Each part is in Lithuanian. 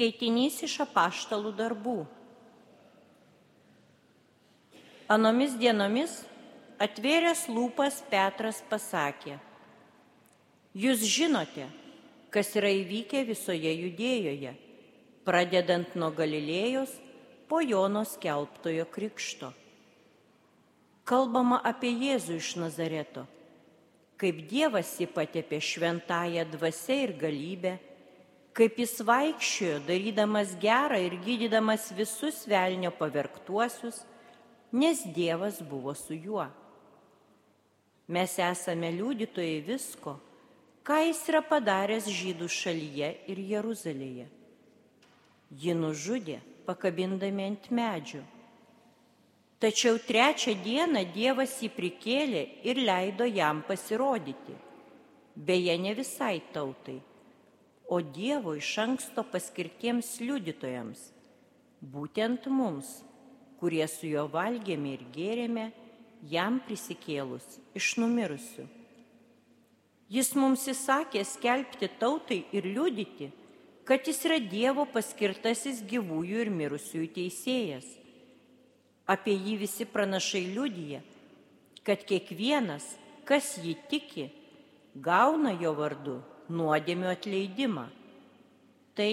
Skaitinys iš apaštalų darbų. Anomis dienomis atvėręs lūpas Petras pasakė, Jūs žinote, kas yra įvykę visoje judėjoje, pradedant nuo Galilėjos po Jono skelbtojo krikšto. Kalbama apie Jėzų iš Nazareto, kaip Dievas jį patepė šventąją dvasę ir galybę kaip jis vaikščiojo, darydamas gerą ir gydydamas visus velnio pavergtuosius, nes Dievas buvo su juo. Mes esame liudytojai visko, ką jis yra padaręs žydų šalyje ir Jeruzalėje. Ji nužudė, pakabindami ant medžių. Tačiau trečią dieną Dievas jį prikėlė ir leido jam pasirodyti. Beje, ne visai tautai o Dievo iš anksto paskirtiems liudytojams, būtent mums, kurie su juo valgėme ir gėrėme, jam prisikėlus iš numirusių. Jis mums įsakė skelbti tautai ir liudyti, kad jis yra Dievo paskirtasis gyvųjų ir mirusiųjų teisėjas. Apie jį visi pranašai liudyja, kad kiekvienas, kas jį tiki, gauna jo vardu nuodėmių atleidimą. Tai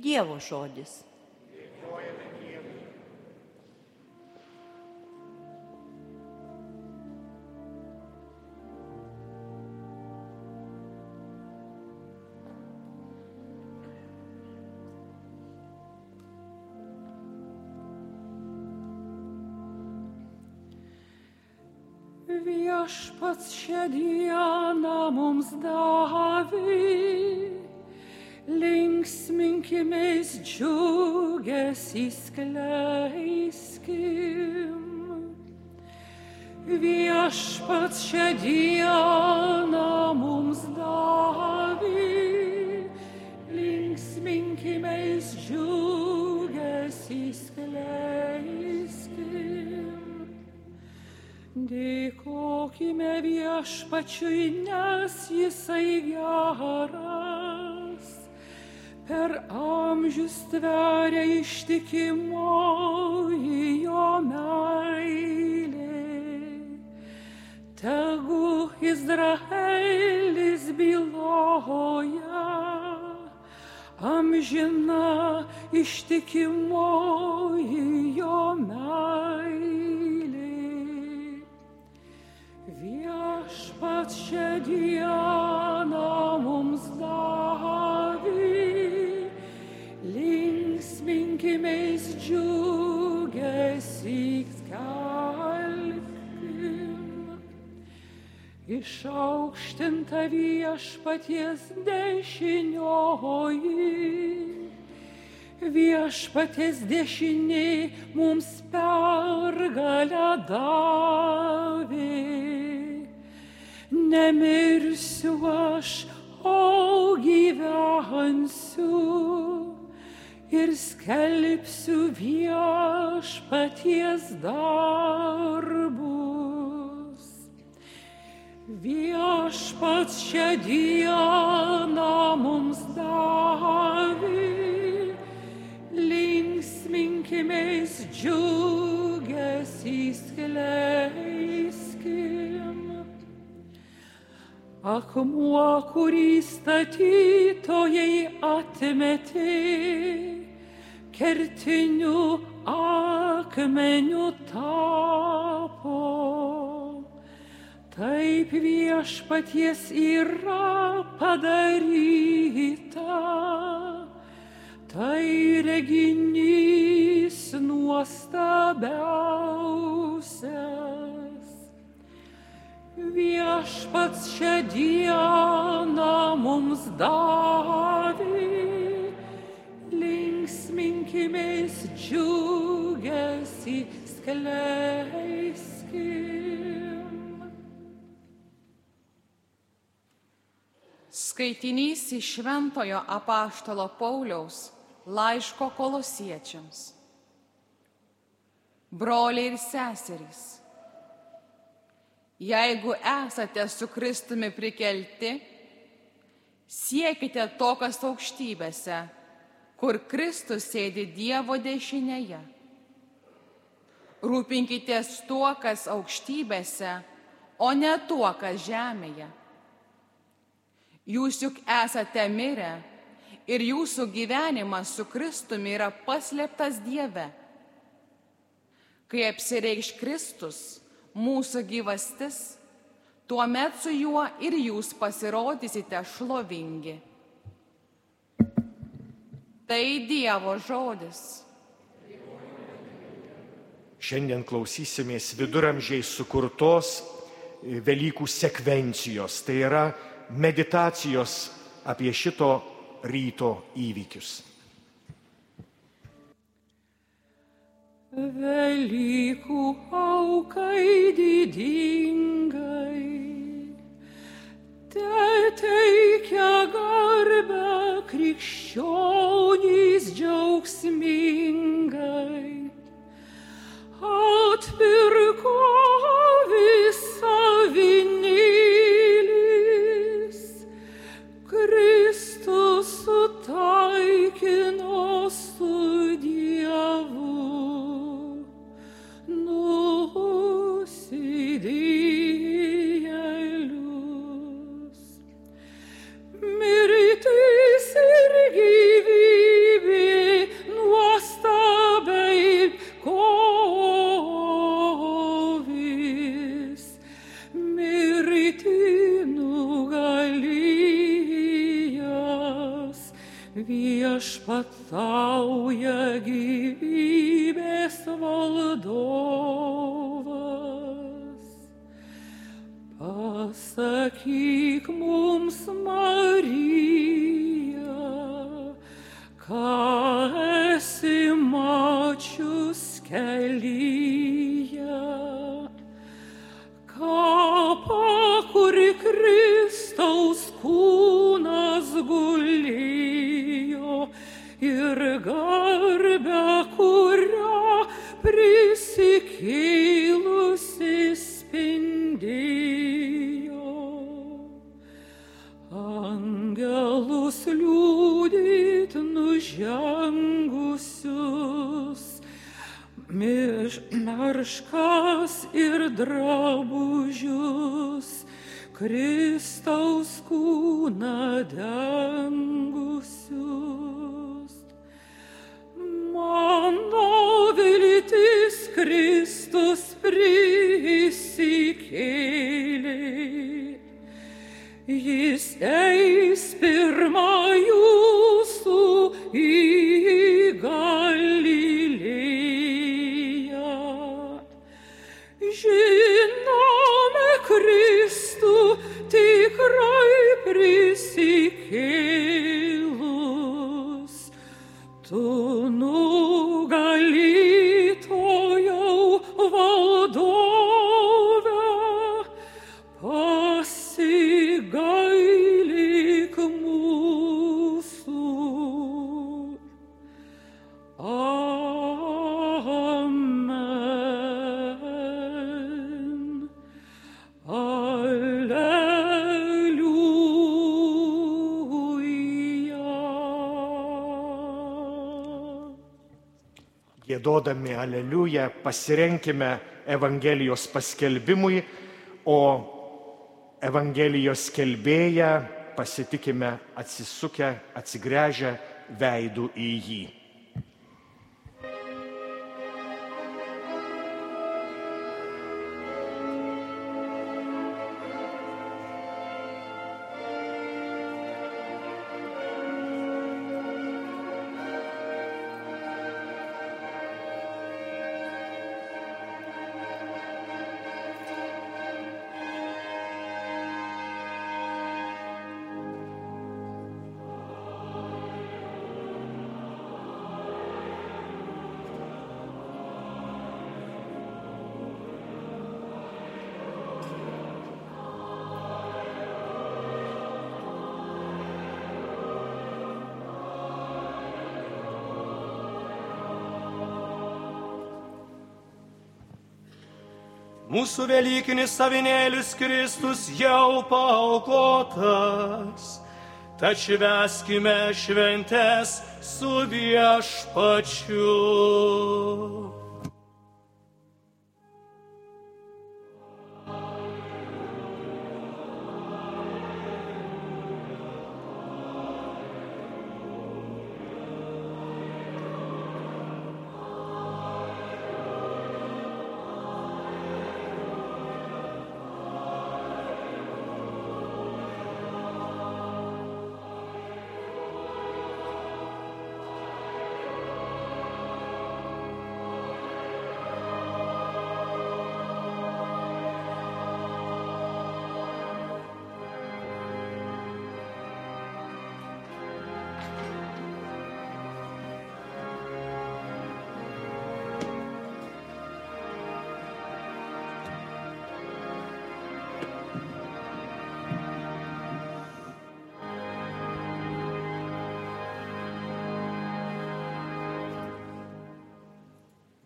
Dievo žodis. Viešpats šią dieną mums davė, linksminkimės džiugesį skleiskim. Viešpats šią dieną Dėkokime viešpačiui, nes jisai geras, per amžius tveria ištikimoji jo meilė. Tegu Izraelis byloja, amžina ištikimoji jo meilė. Šią dieną mums davė, linksminkimės džiugesį skelbkim. Išaukštinta viešpaties dešinioji, viešpaties dešinė mums pergalę davė nemirsiu aš, o gyvensiu ir skelbsiu viešpaties darbus. Viešpats šią dieną mums davė, linksminkimės džiugesį skleiskim. Akmuo, kurį statytojai atmetė, kertiniu akmeniu tapo. Taip viešpaties yra padaryta, tai reginys nuostabiausias. Viešpats šią dieną mums davė, linksminkimės džiugesį skleiskim. Skaitinys iš Šventojo apaštalo Pauliaus laiško kolosiečiams. Broliai ir seserys Jeigu esate su Kristumi prikelti, siekite to, kas aukštybėse, kur Kristus sėdi Dievo dešinėje. Rūpinkitės tuo, kas aukštybėse, o ne tuo, kas žemėje. Jūs juk esate mirę ir jūsų gyvenimas su Kristumi yra paslėptas Dieve. Kai apsireikš Kristus, mūsų gyvastis, tuomet su juo ir jūs pasirodysite šlovingi. Tai Dievo žodis. Šiandien klausysimės viduramžiai sukurtos Velykų sekvencijos, tai yra meditacijos apie šito ryto įvykius. Velykų aukai didingai, te teikia garbę krikščionys džiaugsmingai. Atpirko Gėdodami aleliują pasirenkime Evangelijos paskelbimui, o Evangelijos skelbėją pasitikime atsisukę, atsigręžę veidų į jį. Mūsų Velykinis savinėlis Kristus jau paukotas. tačiau veskime šventes su viešpačiu.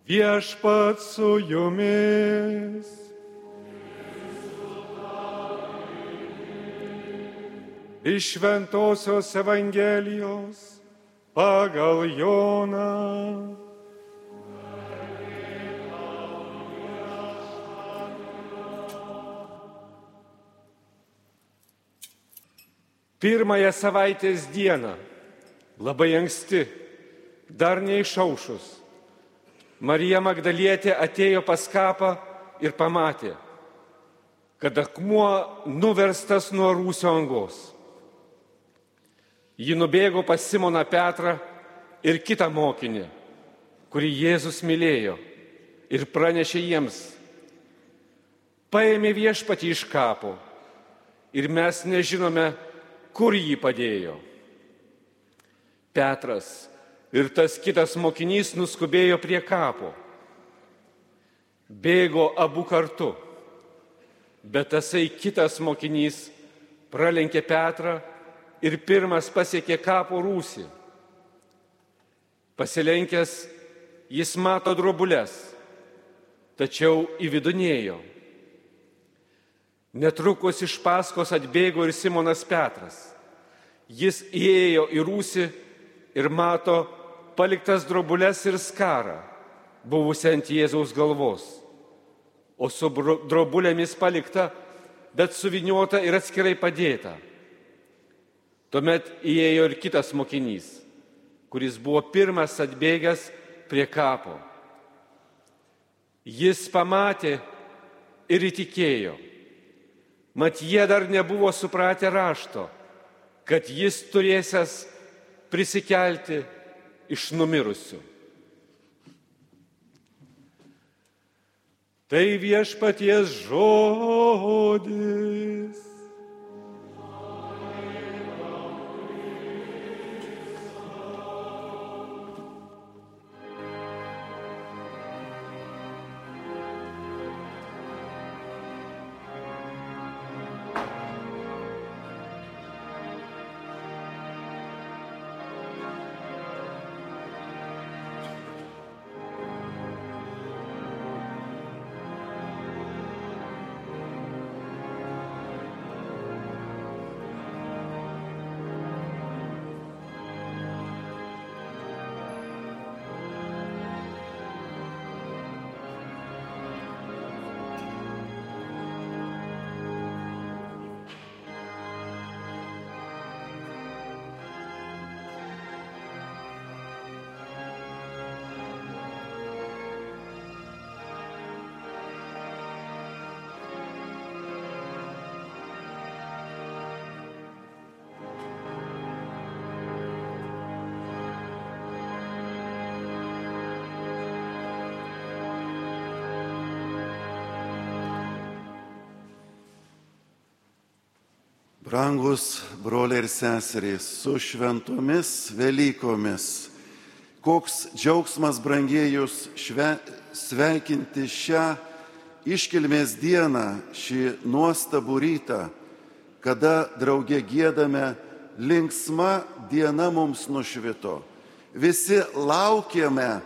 Viešpat su jumis. Iš Šventojios Evangelijos pagal Joną. Pirmąją savaitės dieną, labai anksti, dar neišaušus, Marija Magdalietė atėjo pas kapą ir pamatė, kad akmuo nuverstas nuo rūsio angos. Ji nubėgo pas Simoną Petrą ir kitą mokinį, kurį Jėzus mylėjo ir pranešė jiems. Paėmė viešpatį iš kapo ir mes nežinome, kur jį padėjo. Petras ir tas kitas mokinys nuskubėjo prie kapo. Bėgo abu kartu, bet tasai kitas mokinys pralenkė Petrą ir pirmas pasiekė kapo rūsį. Pasilenkęs jis mato drobulės, tačiau įvidunėjo. Netrukus iš paskos atbėgo ir Simonas Petras. Jis įėjo į rūsį ir mato paliktas drobulės ir skarą, buvusią ant Jėzaus galvos, o su drobulėmis palikta, bet suviniota ir atskirai padėta. Tuomet įėjo ir kitas mokinys, kuris buvo pirmas atbėgęs prie kapo. Jis pamatė ir įtikėjo. Mat jie dar nebuvo supratę rašto, kad jis turėsęs prisikelti iš numirusių. Tai viešpaties žodis. Brangus broliai ir seserys, su šventomis Velykomis. Koks džiaugsmas brangėjus šve, sveikinti šią iškilmės dieną, šį nuostabų rytą, kada draugė gėdame linksma diena mums nušvito. Visi laukiame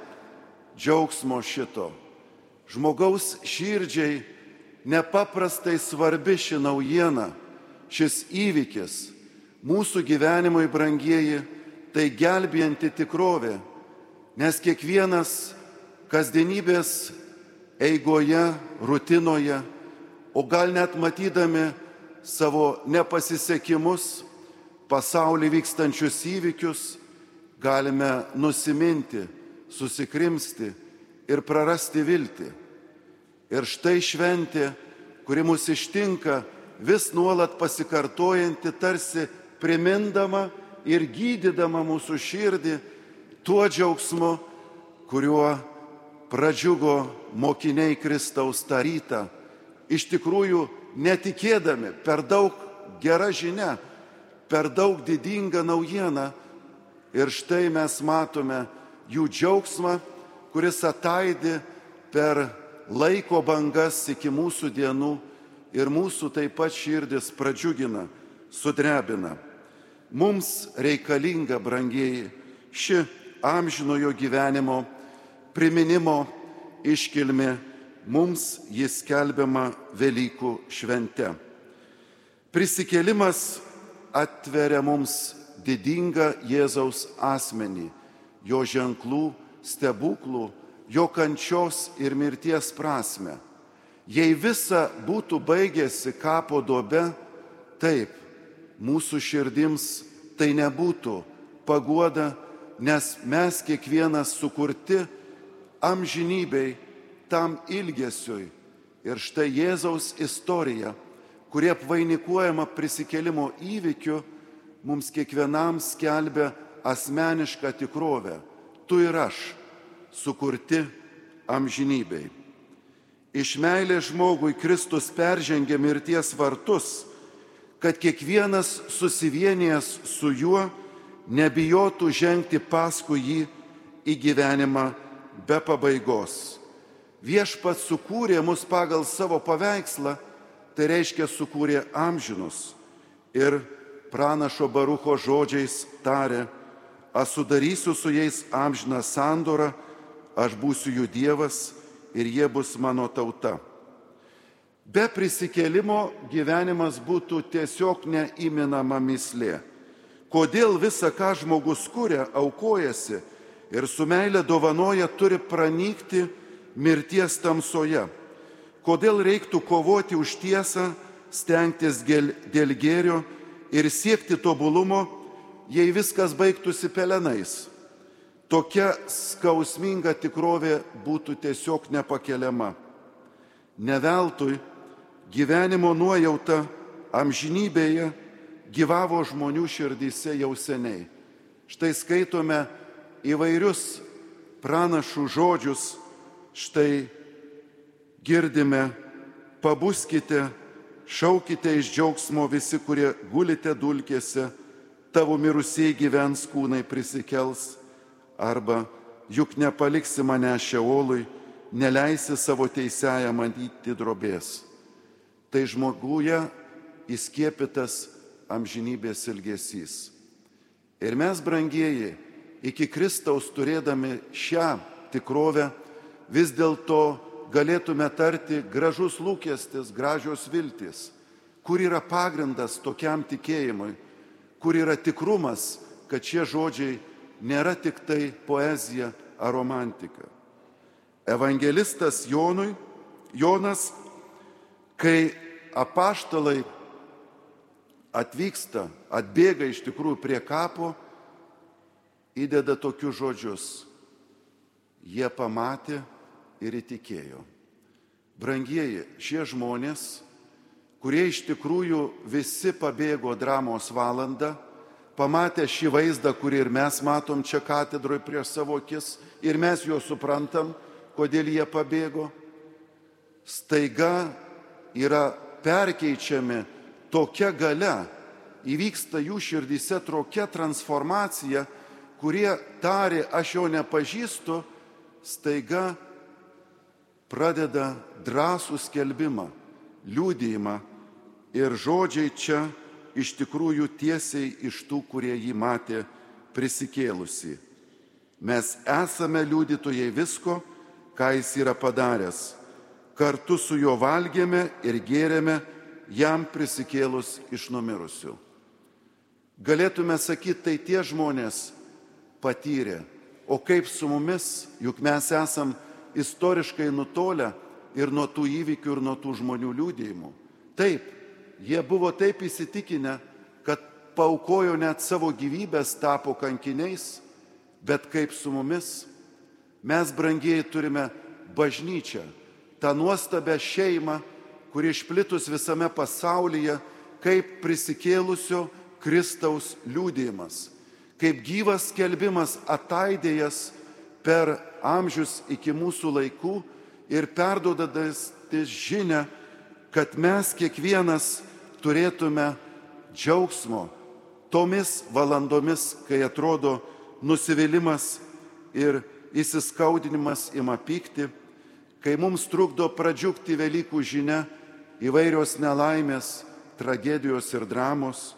džiaugsmo šito. Žmogaus širdžiai nepaprastai svarbi ši naujiena šis įvykis Mūsų gyvenimui, brangieji, tai gelbėjanti tikrovė, nes kiekvienas kasdienybės eigoje, rutinoje, o gal net matydami savo nepasisekimus, pasaulį vykstančius įvykius, galime nusiminti, susikrimsti ir prarasti viltį. Ir štai šventė, kuri mus ištinka, vis nuolat pasikartojanti, tarsi primindama ir gydydama mūsų širdį tuo džiaugsmu, kuriuo pradžiugo mokiniai Kristaus tą rytą, iš tikrųjų netikėdami, per daug gera žinia, per daug didinga naujiena. Ir štai mes matome jų džiaugsmą, kuris ataidi per laiko bangas iki mūsų dienų ir mūsų taip pat širdis pradžiugina, sudrebina. Mums reikalinga, brangieji, ši amžinojo gyvenimo priminimo iškilmė, mums jis kelbiama Velykų švente. Prisikėlimas atveria mums didingą Jėzaus asmenį, jo ženklų, stebuklų, jo kančios ir mirties prasme. Jei visa būtų baigėsi kapo dobe, taip, mūsų širdims tai nebūtų paguoda, nes mes kiekvienas sukurti amžinybei, tam ilgesiui. Ir štai Jėzaus istorija, kurie apvainikuojama prisikėlimo įvykiu, mums kiekvienam skelbia asmenišką tikrovę. Tu ir aš sukurti amžinybei. Iš meilės žmogui Kristus peržengė mirties vartus, kad kiekvienas susivienijęs su juo nebijotų žengti paskui jį į gyvenimą be pabaigos. Viešpats sukūrė mus pagal savo paveikslą, tai reiškia sukūrė amžinus. Ir pranašo Barucho žodžiais tarė, aš sudarysiu su jais amžiną sandorą, aš būsiu jų dievas ir jie bus mano tauta. Be prisikėlimo gyvenimas būtų tiesiog neįminama mislė. Kodėl visa, ką žmogus kuria, aukojasi, ir su meilė dovanoja turi pranykti mirties tamsoje. Kodėl reiktų kovoti už tiesą, stengtis dėl gėrio ir siekti tobulumo, jei viskas baigtųsi pelenais. Tokia skausminga tikrovė būtų tiesiog nepakeliama. Neveltui gyvenimo nuojauta amžinybėje gyvavo žmonių širdyse jau seniai. Štai skaitome įvairius pranašų žodžius, štai girdime, pabuskite, šaukite iš džiaugsmo visi, kurie gulite dulkėse, tavo mirusiai gyvens kūnai prisikels, arba juk nepaliksi mane šeolui, neleisi savo teisėją matyti drobės. Tai žmoguje įskiepytas amžinybės ilgesys. Ir mes, brangieji, iki Kristaus turėdami šią tikrovę, vis dėlto galėtume tarti gražus lūkestis, gražios viltis, kur yra pagrindas tokiam tikėjimui, kur yra tikrumas, kad šie žodžiai nėra tik tai poezija ar romantika. Evangelistas Jonui, Jonas, kai apaštalai atvyksta, atbėga iš tikrųjų prie kapo, įdeda tokius žodžius. Jie pamatė ir įtikėjo. Brangieji, šie žmonės, kurie iš tikrųjų visi pabėgo dramos valandą, pamatė šį vaizdą, kurį ir mes matom čia katedroje prieš savo akis ir mes juos suprantam, kodėl jie pabėgo, staiga yra perkeičiami tokia gale, įvyksta jų širdyse tokia transformacija, kurie tarė, aš jo nepažįstu, staiga pradeda drąsų skelbimą, liūdėjimą ir žodžiai čia iš tikrųjų tiesiai iš tų, kurie jį matė prisikėlusi. Mes esame liudytojai visko, ką jis yra padaręs. Kartu su juo valgėme ir gėrėme jam prisikėlus iš numirusių. Galėtume sakyti, tai tie žmonės patyrė. O kaip su mumis, juk mes esam istoriškai nutolę ir nuo tų įvykių, ir nuo tų žmonių liūdėjimų. Taip, jie buvo taip įsitikinę, kad paukojo net savo gyvybės, tapo kankiniais, bet kaip su mumis, mes brangiai turime bažnyčią, tą nuostabę šeimą, kuri išplitus visame pasaulyje, kaip prisikėlusio Kristaus liūdėjimas, kaip gyvas skelbimas ataidėjas per amžius iki mūsų laikų ir perdodadas žinę, kad mes kiekvienas turėtume džiaugsmo tomis valandomis, kai atrodo nusivylimas ir įsiskaudinimas ima pykti, kai mums trukdo pradžiugti Velykų žinia įvairios nelaimės, tragedijos ir dramos,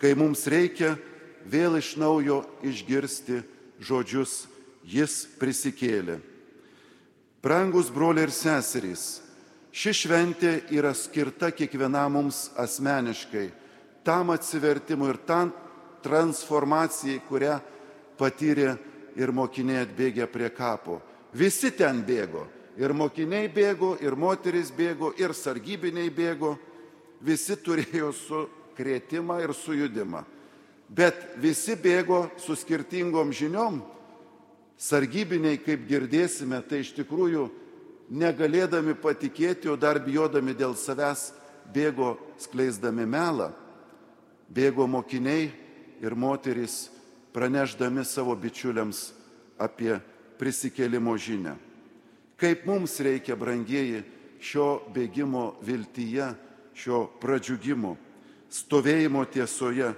kai mums reikia vėl iš naujo išgirsti žodžius Jis prisikėlė. Brangus broliai ir seserys, ši šventė yra skirta kiekvienam mums asmeniškai, tam atsivertimui ir tam transformacijai, kurią patyrė ir mokiniai atbėgę prie kapo. Visi ten bėgo. Ir mokiniai bėgo, ir moteris bėgo, ir sargybiniai bėgo. Visi turėjo sukrėtimą ir sujudimą. Bet visi bėgo su skirtingom žiniom. Sargybiniai, kaip girdėsime, tai iš tikrųjų negalėdami patikėti, o dar bijodami dėl savęs, bėgo skleisdami melą. Bėgo mokiniai ir moterys praneždami savo bičiuliams apie prisikėlimo žinę. Kaip mums reikia, brangieji, šio bėgimo viltyje, šio pradžiugimo, stovėjimo tiesoje,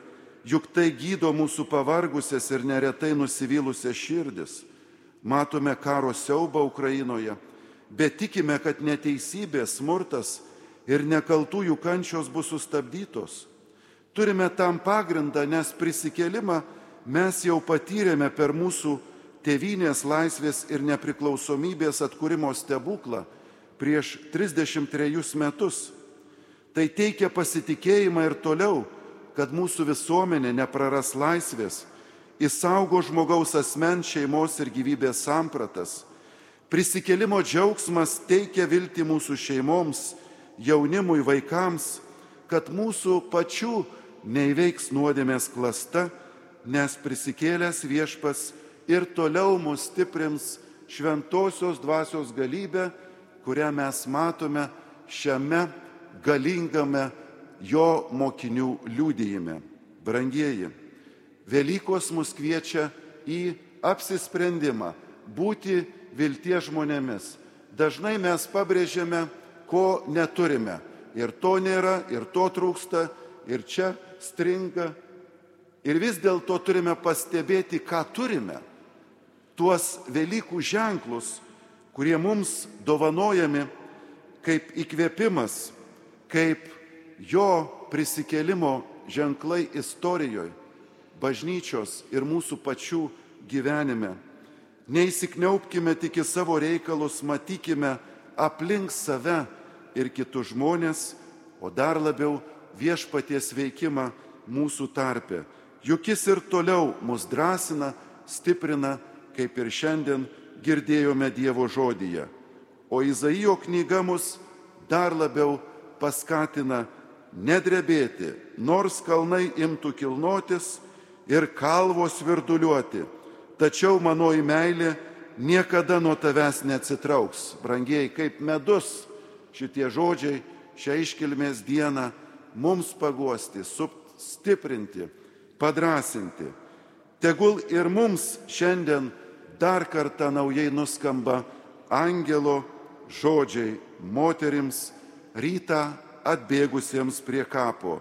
juk tai gydo mūsų pavargusias ir neretai nusivylusias širdis. Matome karo siaubą Ukrainoje, bet tikime, kad neteisybė, smurtas ir nekaltųjų kančios bus sustabdytos. Turime tam pagrindą, nes prisikėlimą mes jau patyrėme per mūsų tėvynės laisvės ir nepriklausomybės atkūrimo stebuklą prieš 33 metus. Tai teikia pasitikėjimą ir toliau, kad mūsų visuomenė nepraras laisvės, įsaugo žmogaus asmens šeimos ir gyvybės sampratas. Prisikėlimo džiaugsmas teikia viltį mūsų šeimoms, jaunimui, vaikams, kad mūsų pačių neįveiks nuodėmės klasta, nes prisikėlęs viešpas ir toliau mus stiprins šventosios dvasios galybę, kurią mes matome šiame galingame jo mokinių liūdėjime. Brangieji, Velykos mus kviečia į apsisprendimą būti vilties žmonėmis. Dažnai mes pabrėžiame, ko neturime. Ir to nėra, ir to trūksta, ir čia stringa. Ir vis dėlto turime pastebėti, ką turime tuos Velykų ženklus, kurie mums dovanojami kaip įkvėpimas, kaip jo prisikėlimo ženklai istorijoje, bažnyčios ir mūsų pačių gyvenime. Neįsikniaupkime tik į savo reikalus, matykime aplink save ir kitus žmonės, o dar labiau viešpaties veikimą mūsų tarpe. Juk jis ir toliau mus drąsina, stiprina kaip ir šiandien girdėjome Dievo žodyje. O Izaijo knyga mus dar labiau paskatina nedrebėti, nors kalnai imtų kilnotis ir kalvos virduliuoti. Tačiau manoji meilė niekada nuo tavęs neatsitrauks. Brangiai, kaip medus šitie žodžiai šią iškilmės dieną mums paguosti, stiprinti, padrasinti. Tegul ir mums šiandien dar kartą naujai nuskamba angelo žodžiai moterims rytą atbėgusiems prie kapo.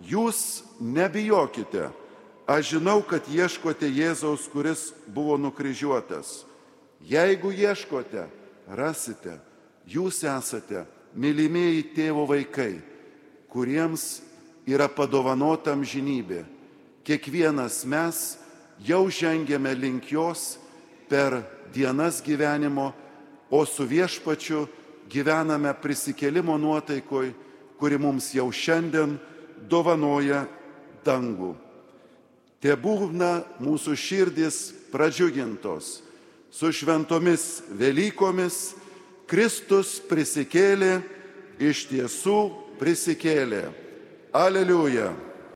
Jūs nebijokite, aš žinau, kad ieškote Jėzaus, kuris buvo nukryžiuotas. Jeigu ieškote, rasite, jūs esate mylimieji tėvo vaikai, kuriems yra padovanotam žinybė. Kiekvienas mes jau žengėme link jos per dienas gyvenimo, o su viešpačiu gyvename prisikėlimo nuotaikoj, kuri mums jau šiandien dovanoja dangų. Te būna mūsų širdis pradžiugintos su šventomis Velykomis, Kristus prisikėlė, iš tiesų prisikėlė. Aleliuja.